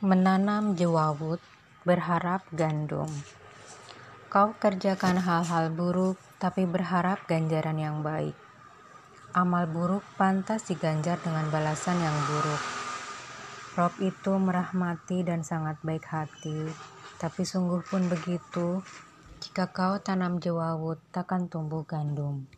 Menanam jewawut, berharap gandum. Kau kerjakan hal-hal buruk, tapi berharap ganjaran yang baik. Amal buruk pantas diganjar dengan balasan yang buruk. Rob itu merahmati dan sangat baik hati, tapi sungguh pun begitu. Jika kau tanam jewawut, takkan tumbuh gandum.